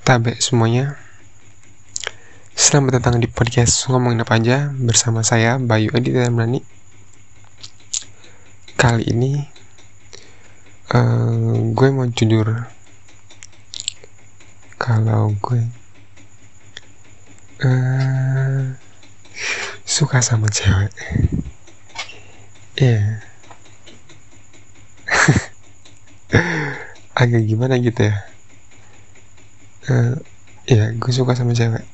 Tabe semuanya. Selamat datang di podcast Ngomongin Apa Aja Bersama saya Bayu Edi Berani Kali ini uh, Gue mau jujur. Kalau gue uh, Suka sama cewek. Iya. Yeah. Agak gimana gitu ya uh, ya gue suka sama cewek.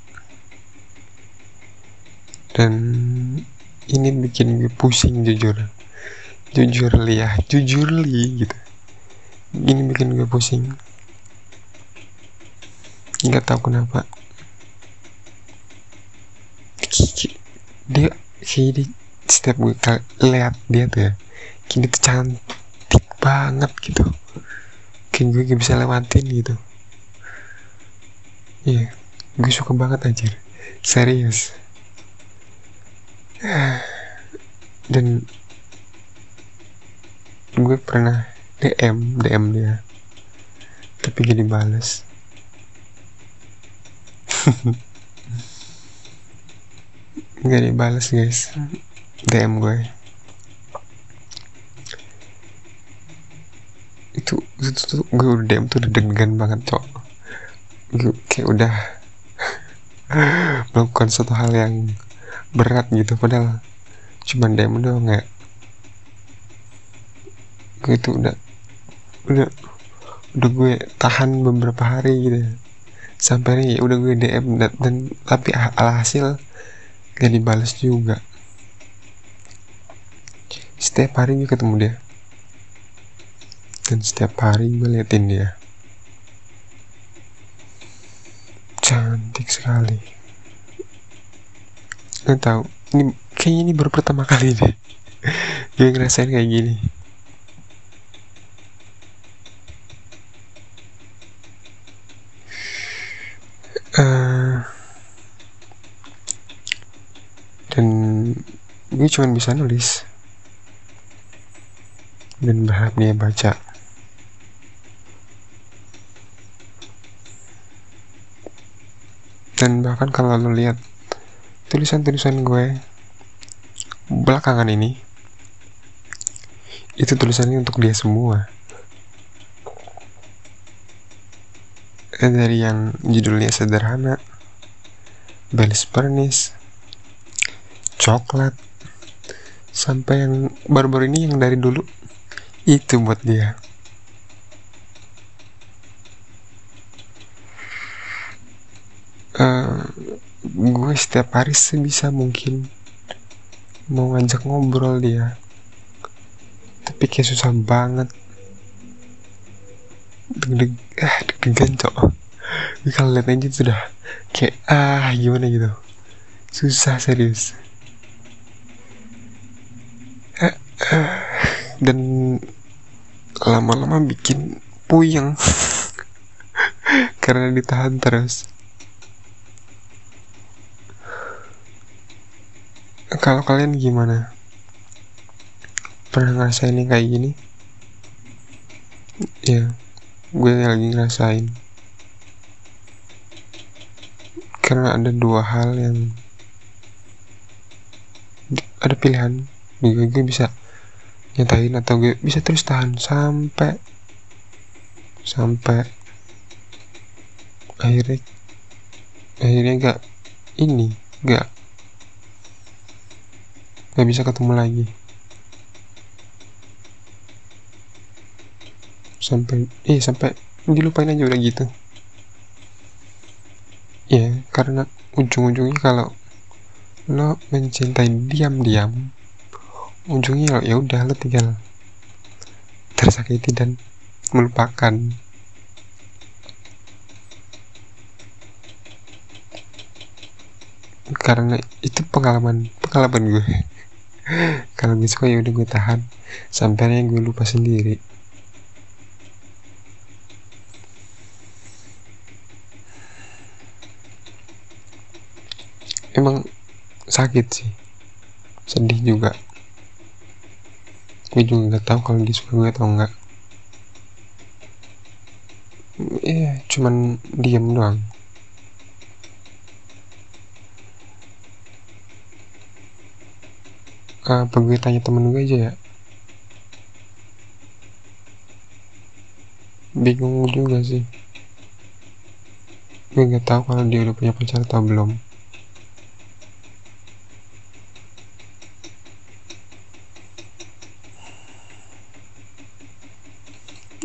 Dan ini bikin gue pusing jujur. Jujur li ya jujur li gitu. Ini bikin gue pusing. Nggak tahu kenapa. Dia kayak setiap gue lihat dia tuh ya kini tuh cantik banget gitu. Kayak gue bisa lewatin gitu Iya, gue suka banget anjir. Serius. Dan gue pernah DM, DM dia. Tapi gak dibales. gak dibales guys. DM gue. Itu, itu tuh gue udah DM tuh udah deg-degan banget cok kayak udah melakukan suatu hal yang berat gitu padahal cuman demo doang nggak gue itu udah udah udah gue tahan beberapa hari gitu. Ya sampai ya udah gue DM dan, dan tapi alhasil gak dibalas juga. Setiap hari gue ketemu dia. Dan setiap hari gue liatin dia cantik sekali. Nggak tahu. Ini kayaknya ini baru pertama kali deh. Gue ngerasain kayak gini. Uh, dan gue cuma bisa nulis. Dan berharap dia baca dan bahkan kalau lo lihat tulisan-tulisan gue belakangan ini itu tulisannya untuk dia semua. Dari yang judulnya sederhana belis pernis coklat sampai yang baru-baru ini yang dari dulu itu buat dia uh, gue setiap hari sebisa mungkin mau ngajak ngobrol dia. Tapi kayak susah banget. Deg-deg ah deg-degan cok. Kalau lihat aja sudah kayak ah gimana gitu. Susah serius. Uh, uh, dan lama-lama bikin puyeng. Karena ditahan terus kalau kalian gimana? Pernah ngerasain yang kayak gini? Ya gue lagi ngerasain. Karena ada dua hal yang ada pilihan. Gue, gue bisa nyatain atau gue bisa terus tahan sampai sampai akhirnya akhirnya gak ini gak nggak bisa ketemu lagi. Sampai eh sampai dilupain aja udah gitu. Ya karena ujung-ujungnya kalau lo mencintai diam-diam ujungnya ya udah lo tinggal tersakiti dan melupakan. Karena itu pengalaman pengalaman gue kalau suka ya udah gue tahan. Sampai gue lupa sendiri. Emang sakit sih. Sedih juga. Gue juga gak tahu kalau dia suka gue atau enggak ya cuman diem doang apa gue tanya temen gue aja ya. Bingung juga sih. Gue nggak tahu kalau dia udah punya pacar atau belum.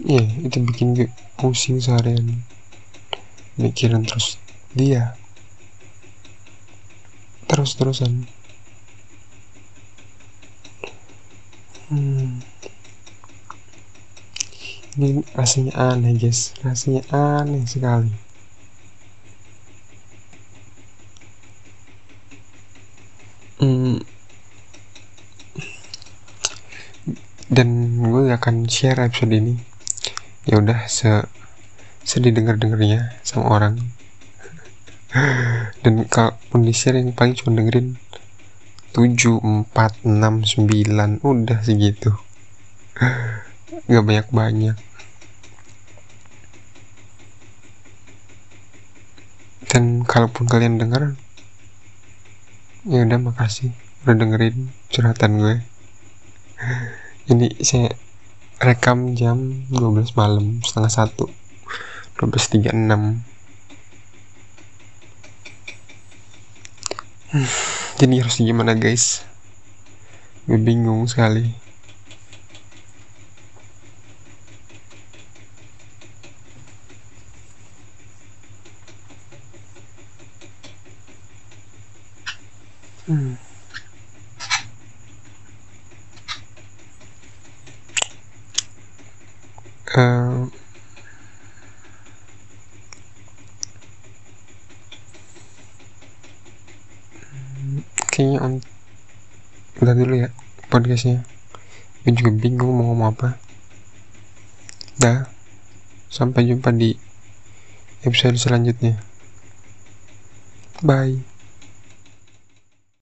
Iya, yeah, itu bikin gue pusing seharian. Mikirin terus dia. Terus-terusan hmm. ini rasanya aneh guys rasanya aneh sekali hmm. dan gue gak akan share episode ini ya udah se sedih denger dengernya sama orang dan kalaupun di share yang paling cuma dengerin 7, 4, 6, 9 udah segitu. Nggak banyak-banyak. Dan kalaupun kalian denger ya udah makasih. Udah dengerin curhatan gue. Ini saya rekam jam 12 malam setengah satu. 12.36 hmm, jadi harus gimana guys gue bingung sekali hmm. Uh, kayaknya on udah dulu ya podcastnya. Gue juga bingung mau ngomong apa. Dah sampai jumpa di episode selanjutnya. Bye